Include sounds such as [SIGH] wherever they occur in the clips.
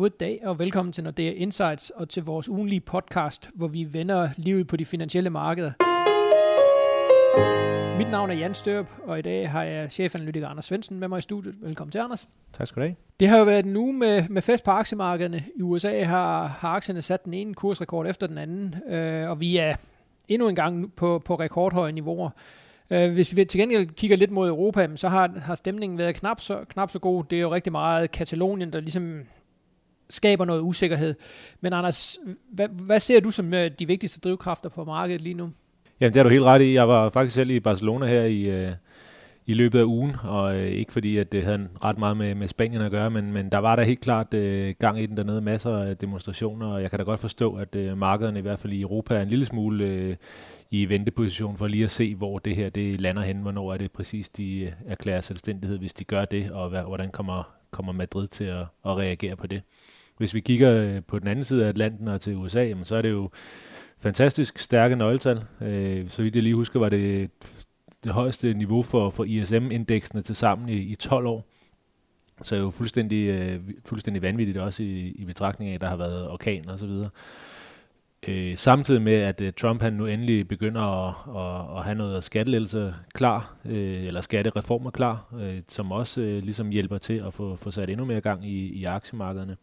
Goddag og velkommen til Nordea Insights og til vores ugenlige podcast, hvor vi vender livet på de finansielle markeder. Mit navn er Jan Størp, og i dag har jeg chefanalytiker Anders Svensen med mig i studiet. Velkommen til, Anders. Tak skal du have. Det har jo været en uge med, med fest på aktiemarkederne. I USA har, har aktierne sat den ene kursrekord efter den anden, øh, og vi er endnu en gang på, på rekordhøje niveauer. Øh, hvis vi til gengæld kigger lidt mod Europa, så har, har stemningen været knap så, knap så god. Det er jo rigtig meget Katalonien, der ligesom skaber noget usikkerhed. Men Anders, hvad, hvad ser du som øh, de vigtigste drivkræfter på markedet lige nu? Jamen, det har du helt ret i. Jeg var faktisk selv i Barcelona her i, øh, i løbet af ugen, og øh, ikke fordi, at det havde ret meget med, med Spanien at gøre, men, men der var der helt klart øh, gang i den dernede, masser af demonstrationer, og jeg kan da godt forstå, at øh, markederne i hvert fald i Europa er en lille smule øh, i venteposition for lige at se, hvor det her det lander hen, hvornår er det præcis, de øh, erklærer selvstændighed, hvis de gør det, og hvad, hvordan kommer, kommer Madrid til at, at reagere på det. Hvis vi kigger øh, på den anden side af Atlanten og til USA, jamen, så er det jo fantastisk stærke nøgletal. Øh, så vidt jeg lige husker, var det det højeste niveau for, for ISM-indeksene til sammen i, i 12 år. Så er jo fuldstændig, øh, fuldstændig vanvittigt også i, i betragtning af, at der har været orkan og så videre. Øh, samtidig med, at øh, Trump han nu endelig begynder at, at, at have noget skattelettelse klar, øh, eller skattereformer klar, øh, som også øh, ligesom hjælper til at få, få sat endnu mere gang i, i aktiemarkederne.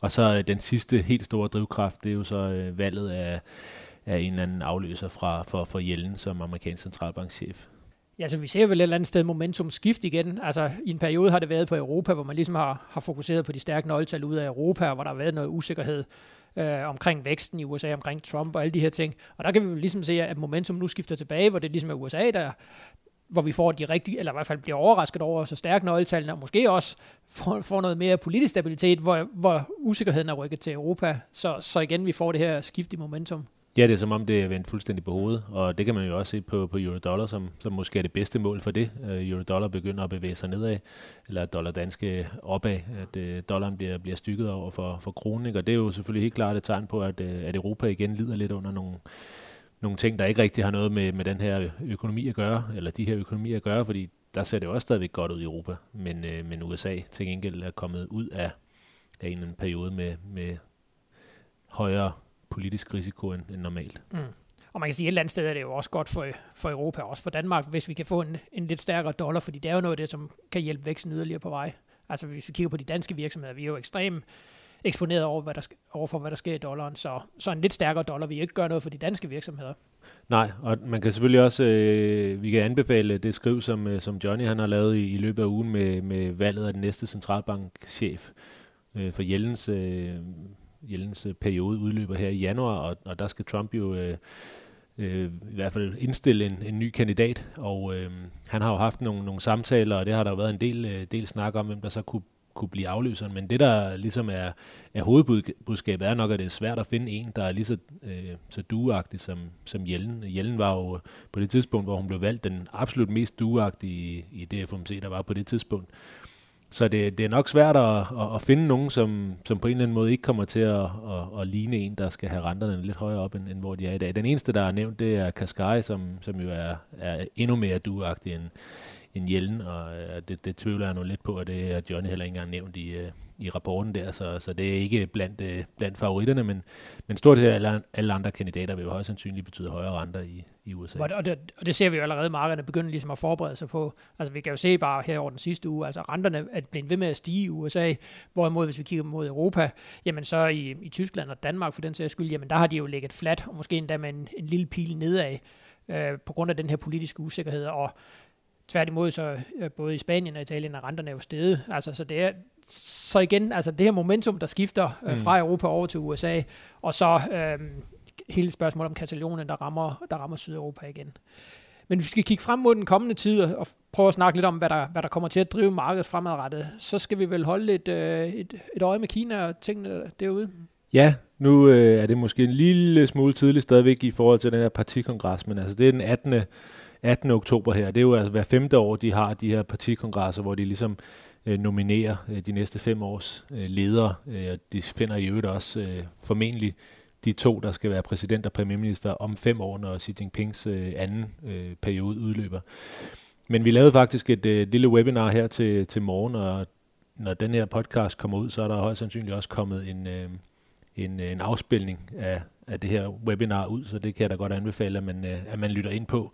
Og så øh, den sidste helt store drivkraft, det er jo så øh, valget af, af en eller anden afløser fra, for, for Jellen som amerikansk centralbankchef. Ja, så vi ser vel et eller andet sted momentum skift igen. Altså i en periode har det været på Europa, hvor man ligesom har, har fokuseret på de stærke nøgletal ud af Europa, hvor der har været noget usikkerhed øh, omkring væksten i USA, omkring Trump og alle de her ting. Og der kan vi jo ligesom se, at momentum nu skifter tilbage, hvor det ligesom er USA, der, hvor vi får de rigtige, eller i hvert fald bliver overrasket over så stærke nøgletallene, og måske også får, får noget mere politisk stabilitet, hvor, hvor usikkerheden er rykket til Europa. Så, så igen, vi får det her skift i momentum. Ja, det er som om, det er vendt fuldstændig på hovedet, og det kan man jo også se på, på euro-dollar, som, som måske er det bedste mål for det. Uh, euro-dollar begynder at bevæge sig nedad, eller dollar-danske opad, at uh, dollaren bliver, bliver stykket over for, for kronen, og det er jo selvfølgelig helt klart et tegn på, at, uh, at Europa igen lider lidt under nogle, nogle ting, der ikke rigtig har noget med, med den her økonomi at gøre, eller de her økonomier at gøre, fordi der ser det jo også stadigvæk godt ud i Europa, men, øh, men USA til gengæld er kommet ud af, af en periode med, med højere politisk risiko end, end normalt. Mm. Og man kan sige, at et eller andet sted er det jo også godt for, for Europa, også for Danmark, hvis vi kan få en, en lidt stærkere dollar, fordi det er jo noget af det, som kan hjælpe væksten yderligere på vej. Altså hvis vi kigger på de danske virksomheder, vi er jo ekstremt eksponeret over, hvad der, over for, hvad der sker i dollaren, så, så en lidt stærkere dollar vil ikke gøre noget for de danske virksomheder. Nej, og man kan selvfølgelig også, øh, vi kan anbefale det skriv, som, øh, som Johnny han har lavet i, i løbet af ugen med, med valget af den næste centralbankchef. Øh, for Jellens øh, Jellens periode udløber her i januar, og, og der skal Trump jo øh, øh, i hvert fald indstille en, en ny kandidat, og øh, han har jo haft nogle, nogle samtaler, og det har der jo været en del, øh, del snak om, hvem der så kunne kunne blive afløseren, men det der ligesom er, er hovedbudskabet er nok, at det er svært at finde en, der er lige så, øh, så duagtig som, som Jellen. Jellen var jo på det tidspunkt, hvor hun blev valgt, den absolut mest duagtige i, i det FMC, der var på det tidspunkt. Så det, det er nok svært at, at, at finde nogen, som, som på en eller anden måde ikke kommer til at, at, at ligne en, der skal have renterne lidt højere op, end, end hvor de er i dag. Den eneste, der er nævnt, det er Kaskai, som, som jo er, er endnu mere duagtig end, en Jellen, og øh, det, det tvivler jeg nu lidt på, at det er Johnny heller ikke engang nævnt i, øh, i rapporten der, så, så det er ikke blandt, øh, blandt favoritterne, men, men stort set alle, alle andre kandidater vil jo højst sandsynligt betyde højere renter i, i USA. Og det, og det ser vi jo allerede, markederne begynder ligesom at forberede sig på. Altså vi kan jo se bare her over den sidste uge, altså renterne er blevet ved med at stige i USA, hvorimod hvis vi kigger mod Europa, jamen så i, i Tyskland og Danmark for den sags skyld, jamen der har de jo ligget flat, og måske endda med en, en lille pil nedad, øh, på grund af den her politiske usikkerhed, og Tværtimod så øh, både i Spanien og Italien er renterne jo steget. Altså, så, det er, så igen, altså det her momentum, der skifter øh, mm. fra Europa over til USA, og så øh, hele spørgsmålet om Katalonien, der rammer, der rammer Sydeuropa igen. Men hvis vi skal kigge frem mod den kommende tid og prøve at snakke lidt om, hvad der, hvad der kommer til at drive markedet fremadrettet, så skal vi vel holde et, øh, et, et øje med Kina og tingene derude. Ja, nu øh, er det måske en lille smule tidligt stadigvæk i forhold til den her partikongres, men altså det er den 18. 18. oktober her. Det er jo altså hver femte år, de har de her partikongresser, hvor de ligesom øh, nominerer øh, de næste fem års øh, ledere. Øh, de finder i øvrigt også øh, formentlig de to, der skal være præsident og premierminister om fem år, når Xi Jinpings øh, anden øh, periode udløber. Men vi lavede faktisk et øh, lille webinar her til, til morgen, og når den her podcast kommer ud, så er der højst sandsynligt også kommet en, øh, en, øh, en afspilning af, af det her webinar ud, så det kan jeg da godt anbefale, at man, øh, at man lytter ind på.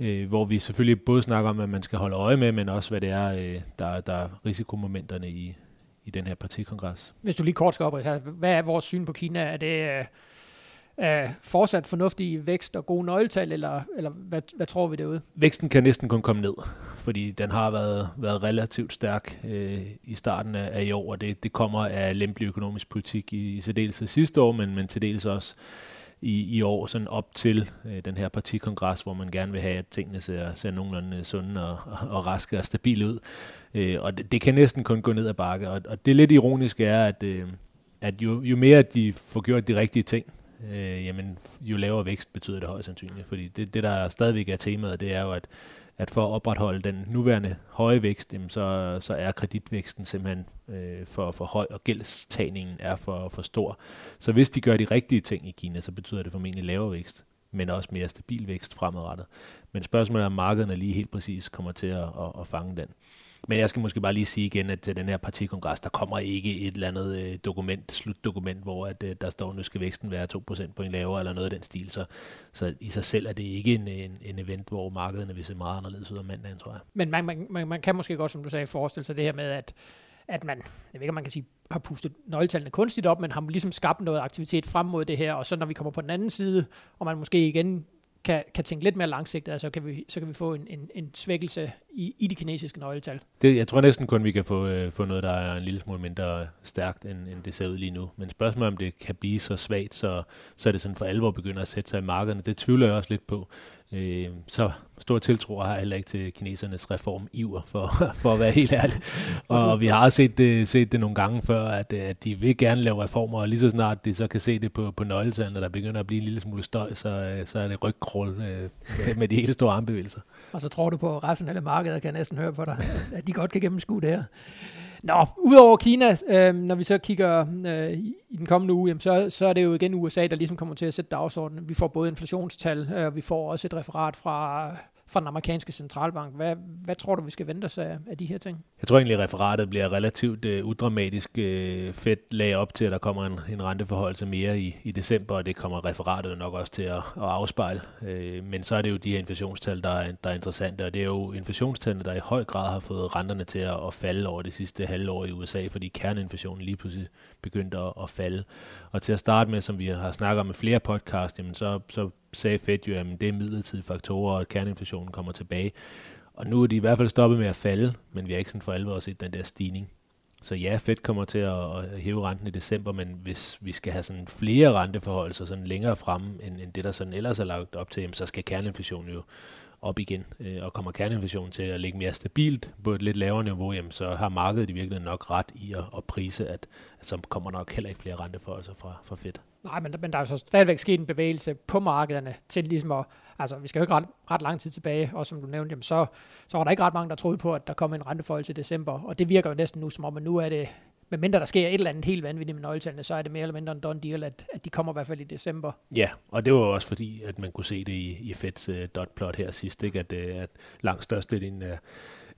Øh, hvor vi selvfølgelig både snakker om, hvad man skal holde øje med, men også hvad det er, øh, der, der er risikomomenterne i, i den her partikongres. Hvis du lige kort skal op, hvad er vores syn på Kina? Er det øh, fortsat fornuftig vækst og gode nøgletal, eller, eller hvad, hvad tror vi derude? Væksten kan næsten kun komme ned, fordi den har været, været relativt stærk øh, i starten af, af i år, og det, det kommer af lempelig økonomisk politik i, i særdeleshed sidste år, men, men til dels også i, i år sådan op til øh, den her partikongres, hvor man gerne vil have, at tingene ser, ser nogenlunde sunde og, og, [LAUGHS] og raske og stabile ud. Øh, og det, det kan næsten kun gå ned ad bakke. Og, og det lidt ironiske er, at, øh, at jo, jo mere de får gjort de rigtige ting, øh, jamen, jo lavere vækst betyder det højst sandsynligt. Fordi det, det, der stadigvæk er temaet, det er jo, at, at for at opretholde den nuværende høje vækst, jamen, så, så er kreditvæksten simpelthen øh, for, for høj, og gældstagningen er for, for stor. Så hvis de gør de rigtige ting i Kina, så betyder det formentlig lavere vækst men også mere stabil vækst fremadrettet. Men spørgsmålet er, om markederne lige helt præcis kommer til at, at, at fange den. Men jeg skal måske bare lige sige igen, at til den her partikongres, der kommer ikke et eller andet øh, dokument, slutdokument, hvor at, øh, der står, at nu skal væksten være 2% på en lavere, eller noget af den stil. Så, så i sig selv er det ikke en, øh, en, en event, hvor markederne vil se meget anderledes ud om mandagen, tror jeg. Men man, man, man, man kan måske godt, som du sagde, forestille sig det her med, at at man, jeg ved ikke, om man kan sige, har pustet nøgletallene kunstigt op, men har ligesom skabt noget aktivitet frem mod det her, og så når vi kommer på den anden side, og man måske igen kan, kan tænke lidt mere langsigtet, altså kan vi, så kan vi få en, en, en svækkelse i, i de kinesiske nøgletal. Det, jeg tror næsten kun, vi kan få, øh, få noget, der er en lille smule mindre stærkt, end, end det ser ud lige nu. Men spørgsmålet om det kan blive så svagt, så, så er det sådan for alvor begynder at sætte sig i markederne. Det tvivler jeg også lidt på. Øh, så stor tiltro har jeg heller ikke til kinesernes reformiver, for, [LAUGHS] for at være helt ærlig. Og vi har set det, set det nogle gange før, at, øh, at de vil gerne lave reformer, og lige så snart de så kan se det på, på nøgletallene, der begynder at blive en lille smule støj, så, øh, så er det rygkrål øh, med de hele store armbevægelser. Og så tror du på rationelle markeder, kan næsten høre på dig, at de godt kan gennemskue det her. Nå, udover Kina, øh, når vi så kigger øh, i den kommende uge, jamen, så, så er det jo igen USA, der ligesom kommer til at sætte dagsordenen. Vi får både inflationstal, øh, vi får også et referat fra fra den amerikanske centralbank. Hvad, hvad tror du, vi skal vente os af, af de her ting? Jeg tror egentlig, at referatet bliver relativt uh, udramatisk. Øh, uh, Fed lag op til, at der kommer en, en renteforholdelse mere i, i december, og det kommer referatet nok også til at, at afspejle. Uh, men så er det jo de her inflationstal, der er, der er interessante, og det er jo inflationstallene, der i høj grad har fået renterne til at, at falde over det sidste halvår i USA, fordi kerneinflationen lige pludselig begyndte at, at falde. Og til at starte med, som vi har snakket om i flere podcast, jamen så, så sagde Fed jo, at det er midlertidige faktorer, og at kerneinflationen kommer tilbage. Og nu er de i hvert fald stoppet med at falde, men vi har ikke sådan for alvor set den der stigning. Så ja, Fed kommer til at, hæve renten i december, men hvis vi skal have sådan flere renteforhold, så sådan længere frem, end, end det der sådan ellers er lagt op til, så skal kerneinflationen jo op igen. Øh, og kommer kerneinflationen til at ligge mere stabilt på et lidt lavere niveau, jamen, så har markedet i virkeligheden nok ret i at, at prise, at, at så kommer nok heller ikke flere renteforholdelser fra, fra Fed. Nej, men, men der er jo så stadigvæk sket en bevægelse på markederne til ligesom at, altså vi skal jo ikke ret, ret lang tid tilbage, og som du nævnte, jamen, så, så var der ikke ret mange, der troede på, at der kom en renteforhold til december, og det virker jo næsten nu som om, at nu er det, medmindre der sker et eller andet helt vanvittigt med nøgletallene, så er det mere eller mindre en done deal, at, at de kommer i hvert fald i december. Ja, og det var også fordi, at man kunne se det i, i Feds uh, dotplot her sidst, ikke? At, uh, at langt størstedelen af uh,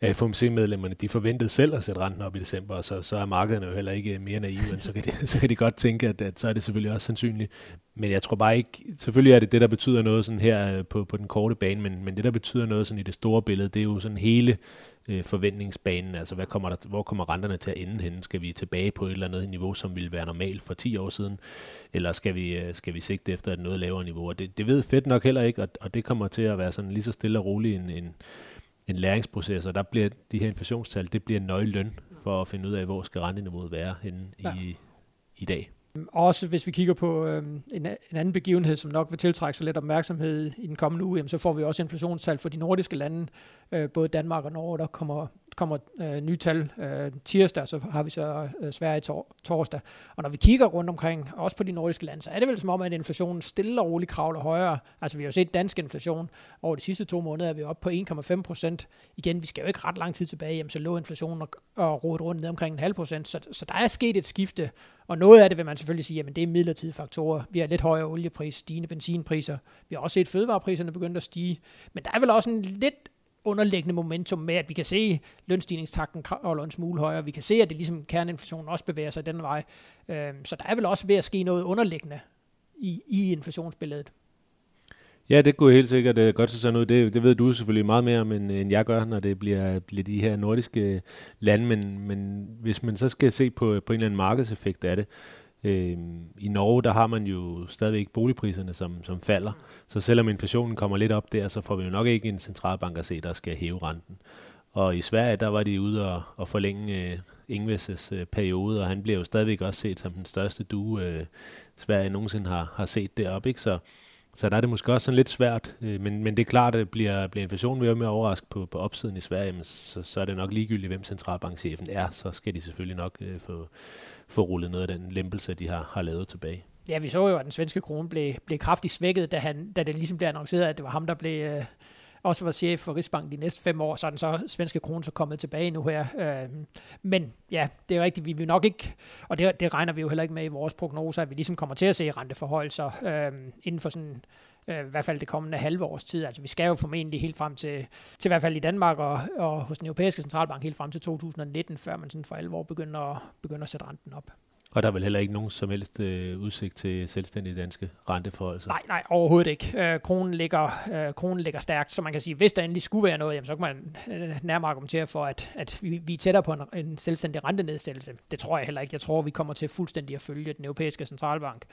FOMC-medlemmerne, de forventede selv at sætte renten op i december, og så, så er markederne jo heller ikke mere naive, end så kan de, [LAUGHS] så kan de godt tænke, at, at så er det selvfølgelig også sandsynligt. Men jeg tror bare ikke, selvfølgelig er det det, der betyder noget sådan her øh, på, på den korte bane, men, men det, der betyder noget sådan i det store billede, det er jo sådan hele øh, forventningsbanen, altså hvad kommer der, hvor kommer renterne til at ende henne? Skal vi tilbage på et eller andet niveau, som ville være normalt for 10 år siden, eller skal vi, øh, skal vi sigte efter et noget lavere niveau? Og det, det ved Fed nok heller ikke, og, og det kommer til at være sådan lige så stille og roligt en, en en læringsproces, og der bliver de her inflationstal, det bliver nøgløn for at finde ud af, hvor skal renteniveauet være henne ja. i, i dag. Også hvis vi kigger på øh, en, en anden begivenhed, som nok vil tiltrække sig lidt opmærksomhed i den kommende uge, jamen, så får vi også inflationstal for de nordiske lande, øh, både Danmark og Norge, der kommer kommer øh, nye tal øh, tirsdag, så har vi så øh, Sverige tor- torsdag. Og når vi kigger rundt omkring, også på de nordiske lande, så er det vel som om, at inflationen stille og roligt kravler højere. Altså vi har jo set dansk inflation over de sidste to måneder, er vi oppe på 1,5 procent. Igen, vi skal jo ikke ret lang tid tilbage, jamen, så lå inflationen og, og rodet rundt ned omkring en halv procent. Så, så der er sket et skifte, og noget af det vil man selvfølgelig sige, at det er midlertidige faktorer. Vi har lidt højere oliepris, stigende benzinpriser. Vi har også set fødevarepriserne begyndt at stige. Men der er vel også en lidt underliggende momentum med, at vi kan se lønstigningstakten holder en smule højere. Vi kan se, at det ligesom kerneinflationen også bevæger sig den vej. Øhm, så der er vel også ved at ske noget underliggende i, i inflationsbilledet. Ja, det kunne helt sikkert uh, godt se sådan ud. Det, det ved du selvfølgelig meget mere om, end, end jeg gør, når det bliver, bliver de her nordiske lande. Men, men hvis man så skal se på, på en eller anden markedseffekt af det, øh, i Norge, der har man jo stadigvæk boligpriserne, som, som falder. Så selvom inflationen kommer lidt op der, så får vi jo nok ikke en centralbank at se, der skal hæve renten. Og i Sverige, der var de ude og, og forlænge øh, Ingves' øh, periode, og han bliver jo stadigvæk også set som den største due, øh, Sverige nogensinde har, har set deroppe. Ikke? Så, så der er det måske også sådan lidt svært, øh, men, men det er klart, at bliver, bliver inflationen ved med at overraske på, på opsiden i Sverige, jamen, så, så er det nok ligegyldigt, hvem centralbankchefen er, så skal de selvfølgelig nok øh, få, få rullet noget af den lempelse, de har, har lavet tilbage. Ja, vi så jo, at den svenske krone blev, blev kraftigt svækket, da, han, da det ligesom blev annonceret, at det var ham, der blev, øh, også var chef for Rigsbank de næste fem år, så er den så svenske krone så kommet tilbage nu her. Øh, men ja, det er rigtigt, vi vil nok ikke, og det, det regner vi jo heller ikke med i vores prognoser, at vi ligesom kommer til at se renteforhold øh, inden for sådan øh, i hvert fald det kommende halve års tid. Altså vi skal jo formentlig helt frem til, til i hvert fald i Danmark og, og hos den europæiske centralbank helt frem til 2019, før man sådan for alvor begynder, begynder at sætte renten op. Og der er vel heller ikke nogen som helst øh, udsigt til selvstændige danske renteforhold? Nej, nej, overhovedet ikke. Øh, kronen, ligger, øh, kronen ligger stærkt, så man kan sige, hvis der endelig skulle være noget, jamen, så kan man øh, nærmere argumentere for, at, at vi, vi er tættere på en, en selvstændig rentenedsættelse. Det tror jeg heller ikke. Jeg tror, vi kommer til fuldstændig at følge den europæiske centralbank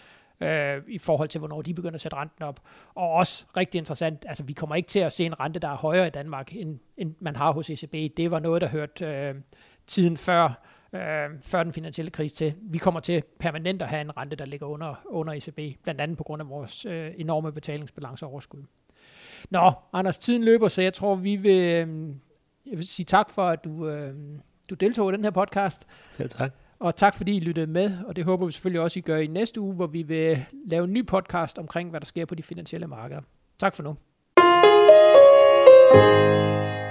øh, i forhold til, hvornår de begynder at sætte renten op. Og også rigtig interessant, altså vi kommer ikke til at se en rente, der er højere i Danmark, end, end man har hos ECB. Det var noget, der hørte øh, tiden før øh, før den finansielle krise til. Vi kommer til permanent at have en rente, der ligger under, under ECB, blandt andet på grund af vores øh, enorme betalingsbalanceoverskud. Nå, Anders, tiden løber, så jeg tror, vi vil, øh, jeg vil sige tak for, at du, øh, du deltog i den her podcast. Selv tak. Og tak fordi I lyttede med, og det håber vi selvfølgelig også, I gør i næste uge, hvor vi vil lave en ny podcast omkring, hvad der sker på de finansielle markeder. Tak for nu. thank you